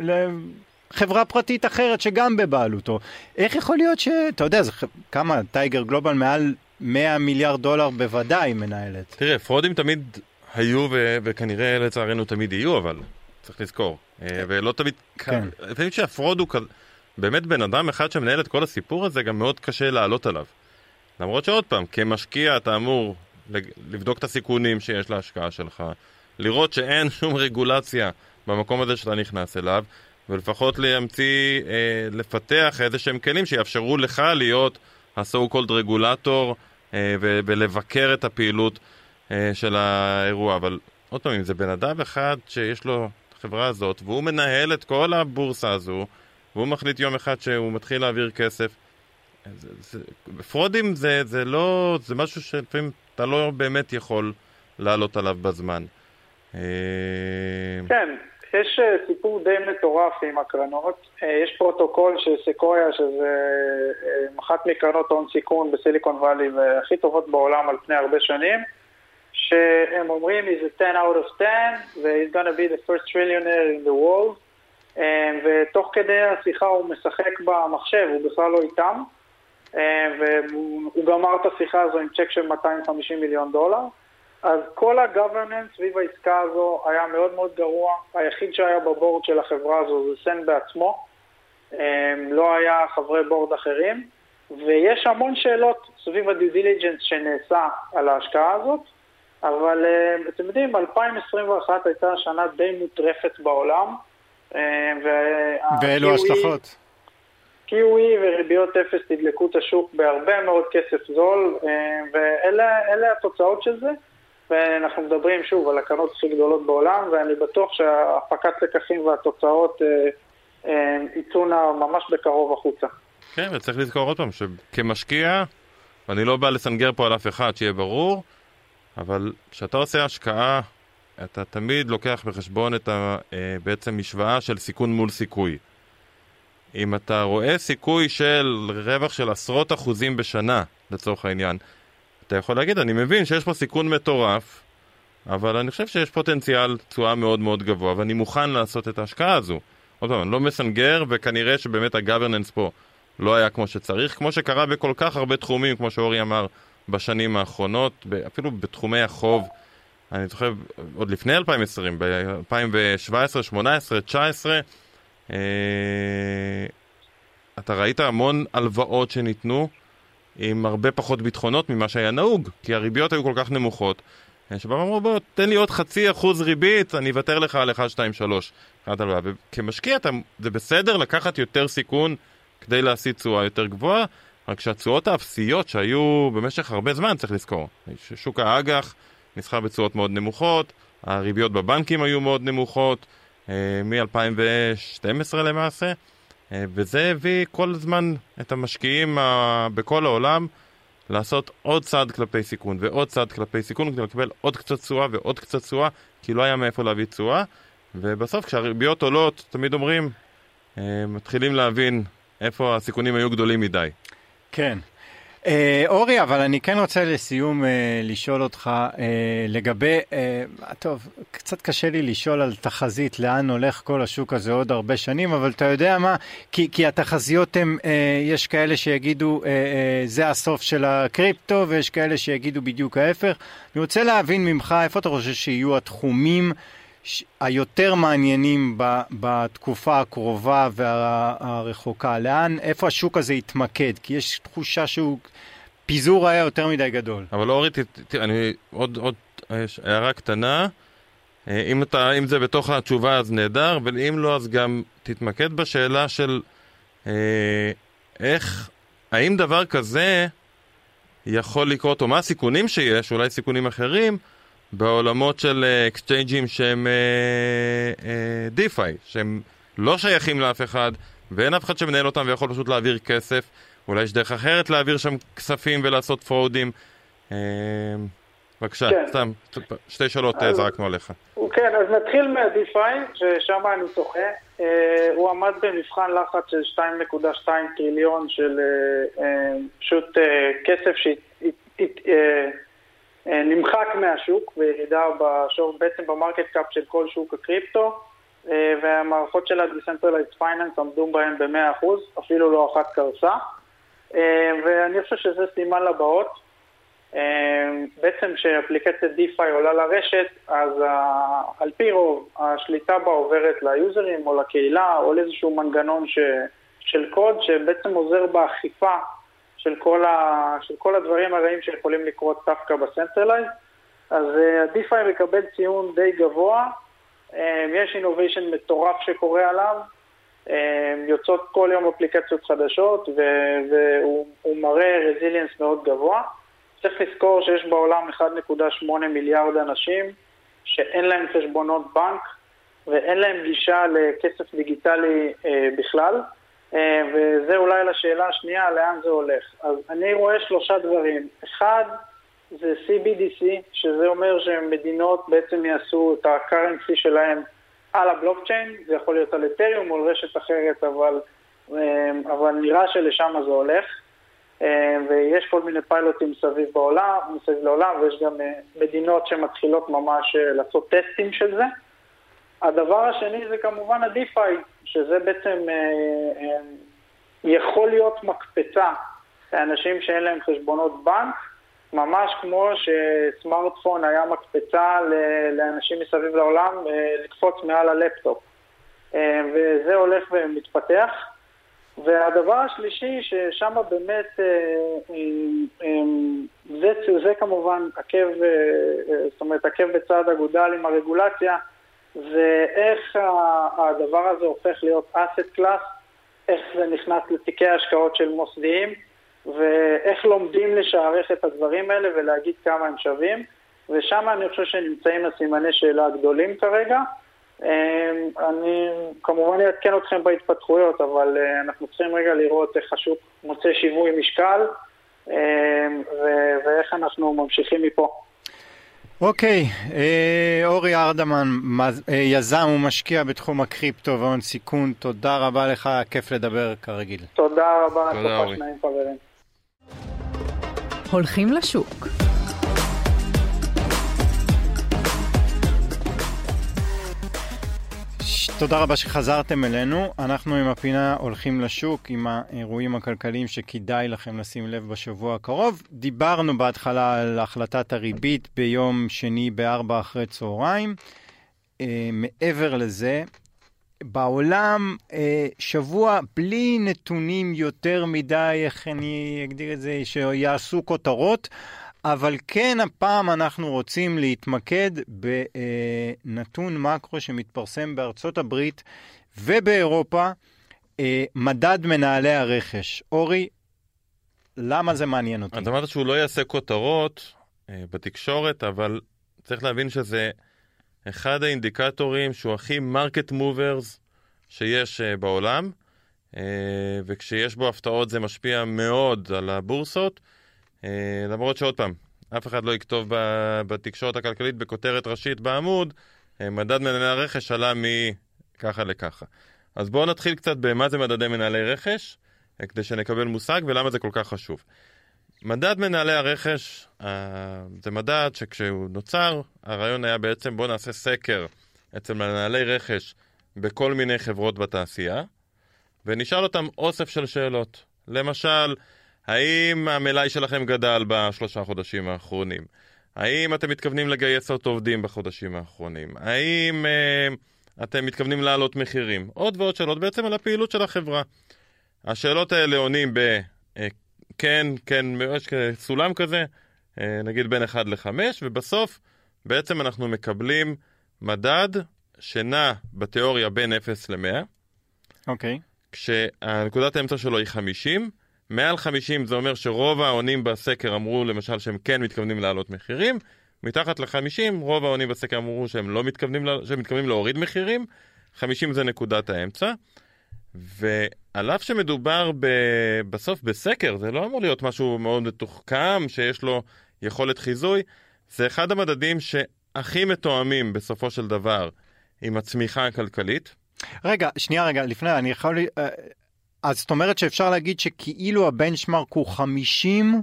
לחברה פרטית אחרת שגם בבעלותו. איך יכול להיות ש... אתה יודע, זה כמה, טייגר גלובל מעל 100 מיליארד דולר בוודאי מנהלת. תראה, פרודים תמיד היו ו- וכנראה לצערנו תמיד יהיו, אבל צריך לזכור. אה, ולא תמיד... כן. לפעמים שה fraud הוא כזה... באמת בן אדם אחד שמנהל את כל הסיפור הזה, גם מאוד קשה לעלות עליו. למרות שעוד פעם, כמשקיע אתה אמור לבדוק את הסיכונים שיש להשקעה שלך, לראות שאין שום רגולציה במקום הזה שאתה נכנס אליו, ולפחות להמציא, אה, לפתח איזה שהם כלים שיאפשרו לך להיות ה-so called רגולטור אה, ולבקר את הפעילות של האירוע. אבל עוד פעם, אם זה בן אדם אחד שיש לו את החברה הזאת, והוא מנהל את כל הבורסה הזו, והוא מחליט יום אחד שהוא מתחיל להעביר כסף. זה, זה, פרודים זה, זה לא, זה משהו שלפעמים אתה לא באמת יכול לעלות עליו בזמן. כן, יש אה, סיפור די מטורף עם הקרנות. אה, יש פרוטוקול של סקויה, שזה אחת מקרנות הון סיכון בסיליקון וואלי והכי טובות בעולם על פני הרבה שנים, שהם אומרים he's a 10 out of 10 ו-he's gonna be the first trillionaire in the world ותוך כדי השיחה הוא משחק במחשב, הוא בכלל לא איתם והוא גמר את השיחה הזו עם צ'ק של 250 מיליון דולר אז כל ה-governance סביב העסקה הזו היה מאוד מאוד גרוע. היחיד שהיה בבורד של החברה הזו זה סן בעצמו. אמ, לא היה חברי board אחרים. ויש המון שאלות סביב ה due diligence שנעשה על ההשקעה הזאת, אבל אמ, אתם יודעים, 2021 הייתה שנה די מטורפת בעולם. אמ, ואלו ההשלכות? QE וריביות אפס תדלקו את השוק בהרבה מאוד כסף זול, ואלה התוצאות של זה. ואנחנו מדברים שוב על הקרנות הכי גדולות בעולם, ואני בטוח שהפקת לקחים והתוצאות אה, אה, יצאו ממש בקרוב החוצה. כן, וצריך לזכור עוד פעם שכמשקיע, ואני לא בא לסנגר פה על אף אחד, שיהיה ברור, אבל כשאתה עושה השקעה, אתה תמיד לוקח בחשבון את ה, אה, בעצם משוואה של סיכון מול סיכוי. אם אתה רואה סיכוי של רווח של עשרות אחוזים בשנה, לצורך העניין, אתה יכול להגיד, אני מבין שיש פה סיכון מטורף, אבל אני חושב שיש פוטנציאל תשואה מאוד מאוד גבוה, ואני מוכן לעשות את ההשקעה הזו. עוד פעם, אני לא מסנגר, וכנראה שבאמת הגוורננס פה לא היה כמו שצריך, כמו שקרה בכל כך הרבה תחומים, כמו שאורי אמר, בשנים האחרונות, אפילו בתחומי החוב. אני זוכר, עוד לפני 2020, ב-2017, 2018, 2019, אתה ראית המון הלוואות שניתנו, עם הרבה פחות ביטחונות ממה שהיה נהוג, כי הריביות היו כל כך נמוכות. שבהם אמרו בוא תן לי עוד חצי אחוז ריבית, אני אוותר לך על 1, 2, 3. וכמשקיע אתה, זה בסדר לקחת יותר סיכון כדי להשיא תשואה יותר גבוהה, רק שהתשואות האפסיות שהיו במשך הרבה זמן, צריך לזכור, שוק האג"ח נסחר בתשואות מאוד נמוכות, הריביות בבנקים היו מאוד נמוכות, אה, מ-2012 למעשה, אה, וזה הביא כל הזמן את המשקיעים בכל העולם לעשות עוד צעד כלפי סיכון ועוד צעד כלפי סיכון כדי לקבל עוד קצת תשואה ועוד קצת תשואה, כי לא היה מאיפה להביא תשואה. ובסוף כשהריביות עולות, תמיד אומרים, אה, מתחילים להבין איפה הסיכונים היו גדולים מדי. כן. אה, אורי, אבל אני כן רוצה לסיום אה, לשאול אותך אה, לגבי, אה, טוב, קצת קשה לי לשאול על תחזית, לאן הולך כל השוק הזה עוד הרבה שנים, אבל אתה יודע מה, כי, כי התחזיות הן, אה, יש כאלה שיגידו אה, אה, זה הסוף של הקריפטו, ויש כאלה שיגידו בדיוק ההפך. אני רוצה להבין ממך איפה אתה חושב שיהיו התחומים היותר מעניינים בתקופה הקרובה והרחוקה? לאן, איפה השוק הזה יתמקד? כי יש תחושה שהוא, פיזור היה יותר מדי גדול. אבל אורי, אני, עוד, עוד הערה קטנה. אה, אם, אתה, אם זה בתוך התשובה אז נהדר, ואם לא אז גם תתמקד בשאלה של אה, איך, האם דבר כזה יכול לקרות, או מה הסיכונים שיש, אולי סיכונים אחרים, בעולמות של אקסצ'יינג'ים uh, שהם DeFi, uh, uh, שהם לא שייכים לאף אחד, ואין אף אחד שמנהל אותם ויכול פשוט להעביר כסף. אולי יש דרך אחרת להעביר שם כספים ולעשות פרודים. Uh, בבקשה, כן. סתם, שתי שאלות אז, זרקנו עליך. כן, אז נתחיל מה DeFi, ששם אני שוחה. Uh, הוא עמד במבחן לחץ של 2.2 טריליון של uh, פשוט uh, כסף שהת... אה, נמחק מהשוק וירידה בשור, בעצם ב market cap של כל שוק הקריפטו אה, והמערכות של ה-Decentralized Finance עמדו בהן ב-100%, אפילו לא אחת קרסה אה, ואני חושב שזה סימן לבאות. בעצם כשאפליקציית DeFi עולה לרשת, אז על פי רוב השליטה בה עוברת ליוזרים או לקהילה או לאיזשהו מנגנון ש... של קוד שבעצם עוזר באכיפה של כל, ה, של כל הדברים הרעים שיכולים לקרות דווקא ב centralized. אז ה-DeFi uh, מקבל ציון די גבוה, um, יש innovation מטורף שקורה עליו, um, יוצאות כל יום אפליקציות חדשות והוא מראה resilience מאוד גבוה. צריך לזכור שיש בעולם 1.8 מיליארד אנשים שאין להם חשבונות בנק ואין להם גישה לכסף דיגיטלי בכלל. אה, וזה אולי לשאלה השנייה, לאן זה הולך. אז אני רואה שלושה דברים. אחד, זה CBDC, שזה אומר שמדינות בעצם יעשו את ה-currency שלהם על הבלוקצ'יין, זה יכול להיות על אתריום או על רשת אחרת, אבל, אבל נראה שלשם זה הולך. ויש כל מיני פיילוטים מסביב בעולם, מסביב לעולם, ויש גם מדינות שמתחילות ממש לעשות טסטים של זה. הדבר השני זה כמובן ה-DeFi, שזה בעצם יכול להיות מקפצה לאנשים שאין להם חשבונות בנק, ממש כמו שסמארטפון היה מקפצה לאנשים מסביב לעולם אה, לקפוץ מעל הלפטופ. אה, וזה הולך ומתפתח. והדבר השלישי, ששם באמת, אה, זה, זה כמובן עקב, זאת אומרת, עקב בצד אגודל עם הרגולציה, זה איך הדבר הזה הופך להיות אסט קלאס, איך זה נכנס לתיקי השקעות של מוסדיים. ואיך לומדים לשערך את הדברים האלה ולהגיד כמה הם שווים, ושם אני חושב שנמצאים הסימני שאלה הגדולים כרגע. אמ, אני כמובן אעדכן אתכם בהתפתחויות, אבל אה, אנחנו צריכים רגע לראות איך השוק מוצא שיווי משקל אמ, ואיך אנחנו ממשיכים מפה. אוקיי, אה, אורי ארדמן, אה, יזם ומשקיע בתחום הקריפטו והון סיכון, תודה רבה לך, כיף לדבר כרגיל. תודה רבה, תודה אורי. הולכים לשוק. תודה רבה שחזרתם אלינו. אנחנו עם הפינה הולכים לשוק עם האירועים הכלכליים שכדאי לכם לשים לב בשבוע הקרוב. דיברנו בהתחלה על החלטת הריבית ביום שני בארבע אחרי צהריים. אה, מעבר לזה, בעולם אה, שבוע בלי נתונים יותר מדי, איך אני אגדיר את זה, שיעשו כותרות, אבל כן הפעם אנחנו רוצים להתמקד בנתון מקרו שמתפרסם בארצות הברית ובאירופה, אה, מדד מנהלי הרכש. אורי, למה זה מעניין אותי? אתה אמרת שהוא לא יעשה כותרות אה, בתקשורת, אבל צריך להבין שזה... אחד האינדיקטורים שהוא הכי market movers שיש uh, בעולם, וכשיש בו הפתעות זה משפיע מאוד על הבורסות, למרות שעוד פעם, אף אחד לא יכתוב בתקשורת הכלכלית בכותרת ראשית בעמוד, uh, מדד מנהלי הרכש עלה מככה לככה. אז בואו נתחיל קצת במה זה מדדי מנהלי רכש, כדי שנקבל מושג ולמה זה כל כך חשוב. מדד מנהלי הרכש זה מדד שכשהוא נוצר, הרעיון היה בעצם בואו נעשה סקר אצל מנהלי רכש בכל מיני חברות בתעשייה, ונשאל אותם אוסף של שאלות. למשל, האם המלאי שלכם גדל בשלושה חודשים האחרונים? האם אתם מתכוונים לגייס עוד עובדים בחודשים האחרונים? האם uh, אתם מתכוונים להעלות מחירים? עוד ועוד שאלות בעצם על הפעילות של החברה. השאלות האלה עונים ב... Uh, כן, כן, יש סולם כזה, אה, נגיד בין 1 ל-5, ובסוף בעצם אנחנו מקבלים מדד שנע בתיאוריה בין 0 ל-100. אוקיי. Okay. כשהנקודת האמצע שלו היא 50, מעל 50 זה אומר שרוב העונים בסקר אמרו למשל שהם כן מתכוונים להעלות מחירים, מתחת ל-50 רוב העונים בסקר אמרו שהם לא מתכוונים, שהם מתכוונים להוריד מחירים, 50 זה נקודת האמצע. ועל אף שמדובר ב... בסוף בסקר, זה לא אמור להיות משהו מאוד מתוחכם, שיש לו יכולת חיזוי, זה אחד המדדים שהכי מתואמים בסופו של דבר עם הצמיחה הכלכלית. רגע, שנייה רגע, לפני, אני יכול... אה, אז זאת אומרת שאפשר להגיד שכאילו הבנצ'מרק הוא 50?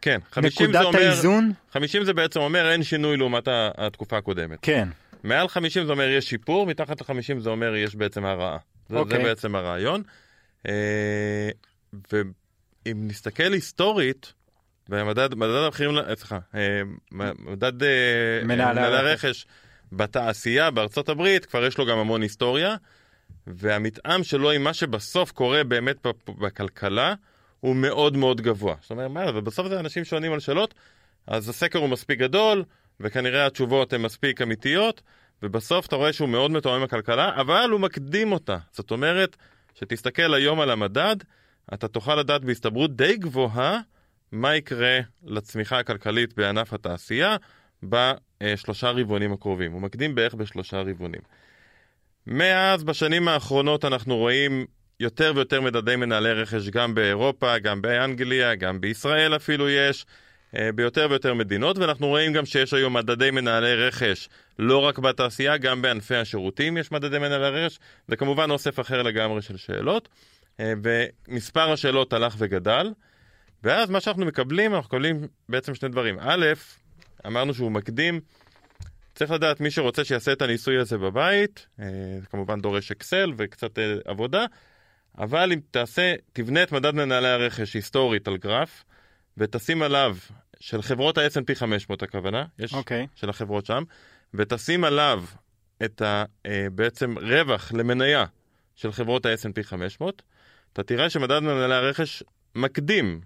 כן, 50 נקודת זה אומר... האיזון? 50 זה בעצם אומר אין שינוי לעומת התקופה הקודמת. כן. מעל 50 זה אומר יש שיפור, מתחת ל-50 זה אומר יש בעצם הרעה. זה, okay. זה אוקיי. בעצם הרעיון. אה, ואם נסתכל היסטורית, במדד, מדד המחירים, סליחה, אה, מדד אה, מנהלי הרכש בתעשייה בארצות הברית, כבר יש לו גם המון היסטוריה, והמתאם שלו עם מה שבסוף קורה באמת בכלכלה, הוא מאוד מאוד גבוה. זאת אומרת, מה, ובסוף זה אנשים שעונים על שאלות, אז הסקר הוא מספיק גדול, וכנראה התשובות הן מספיק אמיתיות, ובסוף אתה רואה שהוא מאוד מתואם עם הכלכלה, אבל הוא מקדים אותה. זאת אומרת, שתסתכל היום על המדד, אתה תוכל לדעת בהסתברות די גבוהה מה יקרה לצמיחה הכלכלית בענף התעשייה בשלושה רבעונים הקרובים. הוא מקדים בערך בשלושה רבעונים. מאז, בשנים האחרונות אנחנו רואים יותר ויותר מדדי מנהלי רכש גם באירופה, גם באנגליה, גם בישראל אפילו יש. אה, ביותר ויותר מדינות, ואנחנו רואים גם שיש היום מדדי מנהלי רכש, לא רק בתעשייה, גם בענפי השירותים יש מדדי מנהלי רכש, זה כמובן אוסף אחר לגמרי של שאלות, אה, ומספר השאלות הלך וגדל, ואז מה שאנחנו מקבלים, אנחנו מקבלים בעצם שני דברים. א', אמרנו שהוא מקדים, צריך לדעת, מי שרוצה שיעשה את הניסוי הזה בבית, אה, זה כמובן דורש אקסל וקצת עבודה, אבל אם תעשה, תבנה את מדד מנהלי הרכש היסטורית על גרף, ותשים עליו, של חברות ה-S&P 500 הכוונה, יש okay. אוקיי. של החברות שם, ותשים עליו את ה, אה, בעצם רווח למניה של חברות ה-S&P 500, אתה תראה שמדד מנהלי הרכש מקדים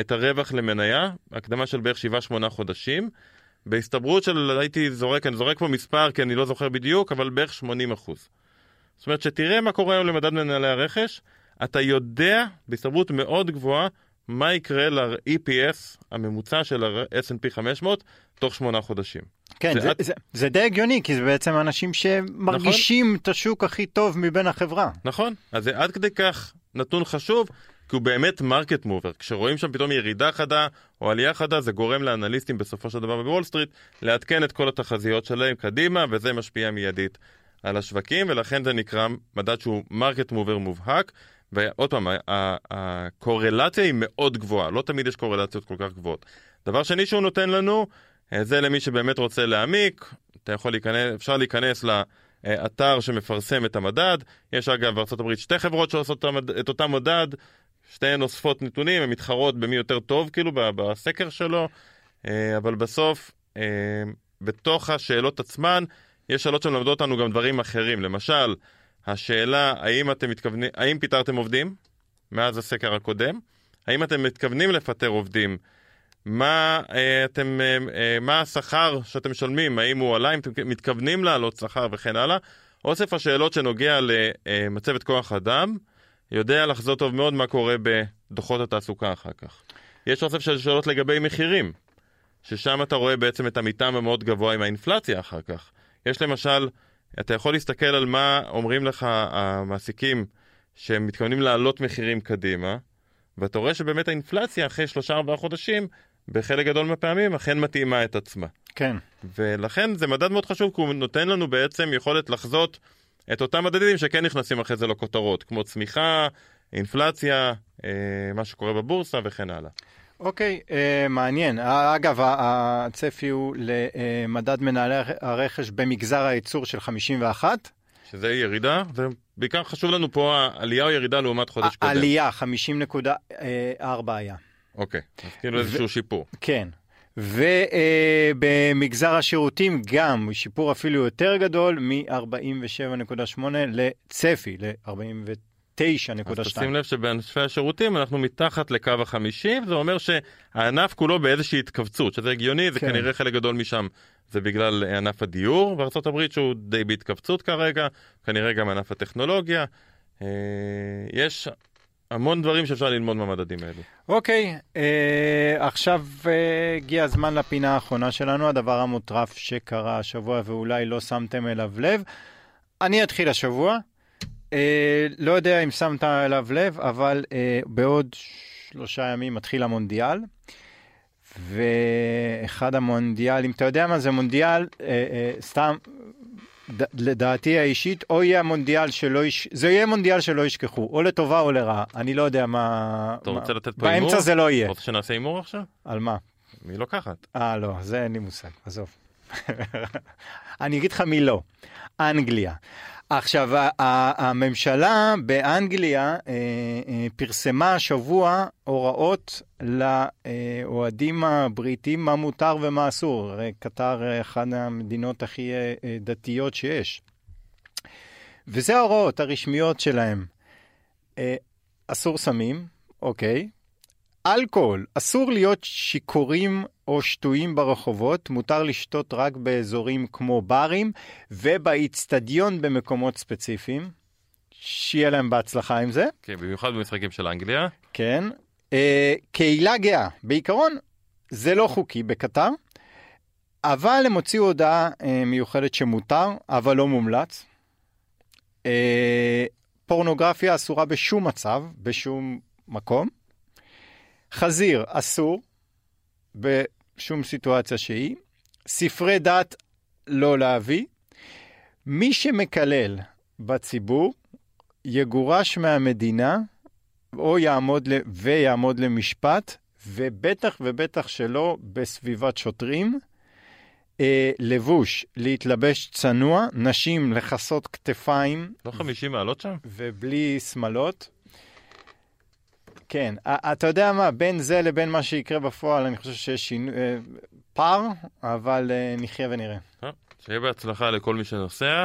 את הרווח למניה, הקדמה של בערך 7-8 חודשים, בהסתברות של, הייתי זורק, אני זורק פה מספר כי אני לא זוכר בדיוק, אבל בערך 80 אחוז. זאת אומרת שתראה מה קורה היום למדד מנהלי הרכש, אתה יודע בהסתברות מאוד גבוהה מה יקרה ל-EPS הממוצע של ה-S&P 500 תוך שמונה חודשים. כן, זה, זה, את... זה, זה די הגיוני, כי זה בעצם אנשים שמרגישים נכון? את השוק הכי טוב מבין החבר'ה. נכון, אז זה עד כדי כך נתון חשוב, כי הוא באמת market mover. כשרואים שם פתאום ירידה חדה או עלייה חדה, זה גורם לאנליסטים בסופו של דבר בוול סטריט לעדכן את כל התחזיות שלהם קדימה, וזה משפיע מיידית על השווקים, ולכן זה נקרא מדד שהוא market mover מובהק. ועוד פעם, הקורלציה היא מאוד גבוהה, לא תמיד יש קורלציות כל כך גבוהות. דבר שני שהוא נותן לנו, אה, זה למי שבאמת רוצה להעמיק, אתה יכול להיכנס, אפשר להיכנס לאתר שמפרסם את המדד. יש אגב בארה"ב שתי חברות שעושות את אותם מדד, שתיהן אוספות נתונים, הן מתחרות במי יותר טוב כאילו בסקר שלו, אה, אבל בסוף, אה, בתוך השאלות עצמן, יש שאלות שמלמדות אותנו גם דברים אחרים. למשל, השאלה האם אתם מתכוונים, האם פיטרתם עובדים מאז הסקר הקודם? האם אתם מתכוונים לפטר עובדים? מה, אה, אתם, מה השכר שאתם משלמים? האם הוא עלה? אם אתם מתכוונים להעלות שכר וכן הלאה? אוסף השאלות שנוגע למצבת כוח אדם יודע לחזות טוב מאוד מה קורה בדוחות התעסוקה אחר כך. יש אוסף של שאלות לגבי מחירים, ששם אתה רואה בעצם את המתאם המאוד גבוה עם האינפלציה אחר כך. יש למשל אתה יכול להסתכל על מה אומרים לך המעסיקים שהם מתכוונים להעלות מחירים קדימה, ואתה רואה שבאמת האינפלציה אחרי שלושה ארבעה חודשים, בחלק גדול מהפעמים אכן מתאימה את עצמה. כן. ולכן זה מדד מאוד חשוב, כי הוא נותן לנו בעצם יכולת לחזות את אותם מדדים שכן נכנסים אחרי זה לכותרות, כמו צמיחה, אינפלציה, אה, מה שקורה בבורסה וכן הלאה. אוקיי, okay, uh, מעניין. אגב, הצפי הוא למדד מנהלי הרכש במגזר הייצור של 51. שזה ירידה, ובעיקר חשוב לנו פה העלייה או ירידה לעומת חודש קודם. עלייה, 50.4 היה. אוקיי, אז כאילו איזשהו ו- שיפור. כן. ובמגזר uh, השירותים גם שיפור אפילו יותר גדול מ-47.8 לצפי, ל-49. 9.2. אז תשים לב שבענפי השירותים אנחנו מתחת לקו החמישי, זה אומר שהענף כולו באיזושהי התכווצות, שזה הגיוני, זה כן. כנראה חלק גדול משם זה בגלל ענף הדיור בארה"ב שהוא די בהתכווצות כרגע, כנראה גם ענף הטכנולוגיה. אה, יש המון דברים שאפשר ללמוד מהמדדים האלו. אוקיי, אה, עכשיו אה, הגיע הזמן לפינה האחרונה שלנו, הדבר המוטרף שקרה השבוע ואולי לא שמתם אליו לב. אני אתחיל השבוע. אה, לא יודע אם שמת אליו לב, אבל אה, בעוד שלושה ימים מתחיל המונדיאל. ואחד המונדיאלים, אתה יודע מה זה מונדיאל, אה, אה, סתם, לדעתי האישית, או יהיה המונדיאל שלא יש... זה יהיה מונדיאל שלא ישכחו, או לטובה או לרעה, אני לא יודע מה... אתה רוצה לתת פה הימור? באמצע זה לא יהיה. רוצה שנעשה הימור עכשיו? על מה? מי לוקחת? אה, לא, זה אין לי מושג, עזוב. אני אגיד לך מי לא. אנגליה. עכשיו, הממשלה באנגליה אה, אה, פרסמה השבוע הוראות לאוהדים הבריטים מה מותר ומה אסור. הרי קטר אחת המדינות הכי אה, דתיות שיש. וזה ההוראות הרשמיות שלהם. אסור סמים, אוקיי. אלכוהול, אסור להיות שיכורים או שטויים ברחובות, מותר לשתות רק באזורים כמו ברים ובאיצטדיון במקומות ספציפיים. שיהיה להם בהצלחה עם זה. כן, במיוחד במשחקים של אנגליה. כן. אה, קהילה גאה, בעיקרון זה לא חוקי בקטר, אבל הם הוציאו הודעה אה, מיוחדת שמותר, אבל לא מומלץ. אה, פורנוגרפיה אסורה בשום מצב, בשום מקום. חזיר אסור, בשום סיטואציה שהיא. ספרי דת לא להביא. מי שמקלל בציבור יגורש מהמדינה או יעמוד ל... ויעמוד למשפט, ובטח ובטח שלא בסביבת שוטרים. אה, לבוש, להתלבש צנוע, נשים לכסות כתפיים. לא 50 מעלות שם? ובלי שמלות. כן, אתה יודע מה, בין זה לבין מה שיקרה בפועל, אני חושב שיש שינו... אה, פער, אבל אה, נחיה ונראה. שיהיה בהצלחה לכל מי שנוסע.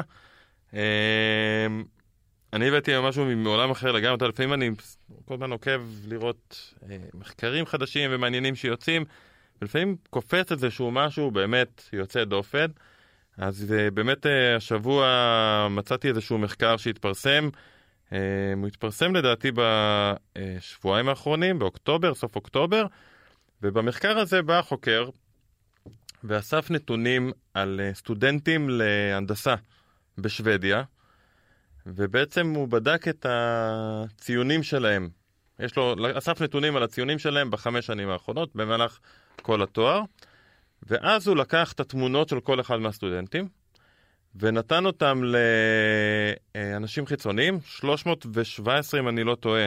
אני הבאתי משהו מעולם אחר לגמרי, לפעמים אני כל הזמן עוקב לראות מחקרים חדשים ומעניינים שיוצאים. ולפעמים קופץ איזשהו משהו באמת יוצא דופן. אז אה, באמת אה, השבוע מצאתי איזשהו מחקר שהתפרסם. אה, הוא התפרסם לדעתי בשבועיים האחרונים, באוקטובר, סוף אוקטובר, ובמחקר הזה בא החוקר ואסף נתונים על סטודנטים להנדסה בשוודיה, ובעצם הוא בדק את הציונים שלהם. יש לו, אסף נתונים על הציונים שלהם בחמש שנים האחרונות, במהלך כל התואר, ואז הוא לקח את התמונות של כל אחד מהסטודנטים, ונתן אותם לאנשים חיצוניים, 317 אם אני לא טועה,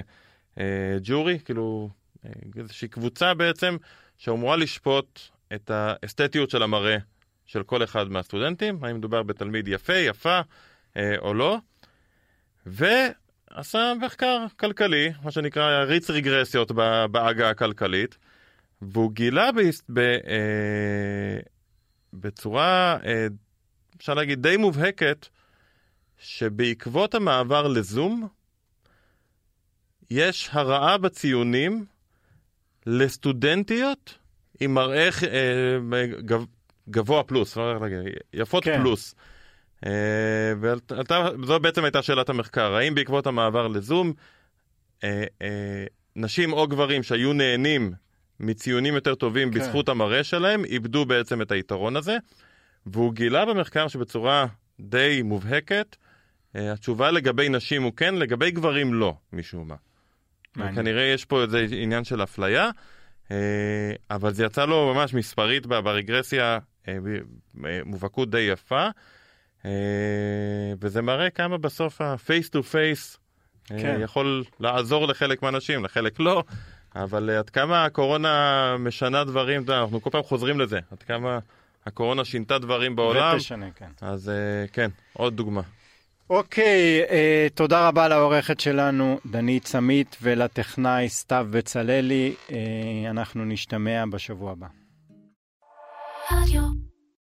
אה, ג'ורי, כאילו אה, איזושהי קבוצה בעצם, שאמורה לשפוט את האסתטיות של המראה של כל אחד מהסטודנטים, האם מדובר בתלמיד יפה, יפה אה, או לא, ועשה מחקר כלכלי, מה שנקרא ריץ רגרסיות בעגה הכלכלית. והוא גילה ב, בצורה, אפשר להגיד, די מובהקת, שבעקבות המעבר לזום, יש הרעה בציונים לסטודנטיות עם מראה אה, גב, גבוה פלוס, לא יפות כן. פלוס. אה, וזו בעצם הייתה שאלת המחקר, האם בעקבות המעבר לזום, אה, אה, נשים או גברים שהיו נהנים מציונים יותר טובים כן. בזכות המראה שלהם, איבדו בעצם את היתרון הזה. והוא גילה במחקר שבצורה די מובהקת, uh, התשובה לגבי נשים הוא כן, לגבי גברים לא, משום מה. כנראה יש פה איזה עניין של אפליה, uh, אבל זה יצא לו ממש מספרית ברגרסיה, uh, מובהקות די יפה, וזה מראה כמה בסוף ה-face to face כן. יכול לעזור לחלק מהאנשים, לחלק לא. אבל אה, עד כמה הקורונה משנה דברים, אנחנו כל פעם חוזרים לזה, עד כמה הקורונה שינתה דברים בעולם. ותשנה, כן. אז אה, כן, עוד דוגמה. אוקיי, אה, תודה רבה לעורכת שלנו, דנית סמית, ולטכנאי סתיו בצללי. אה, אנחנו נשתמע בשבוע הבא.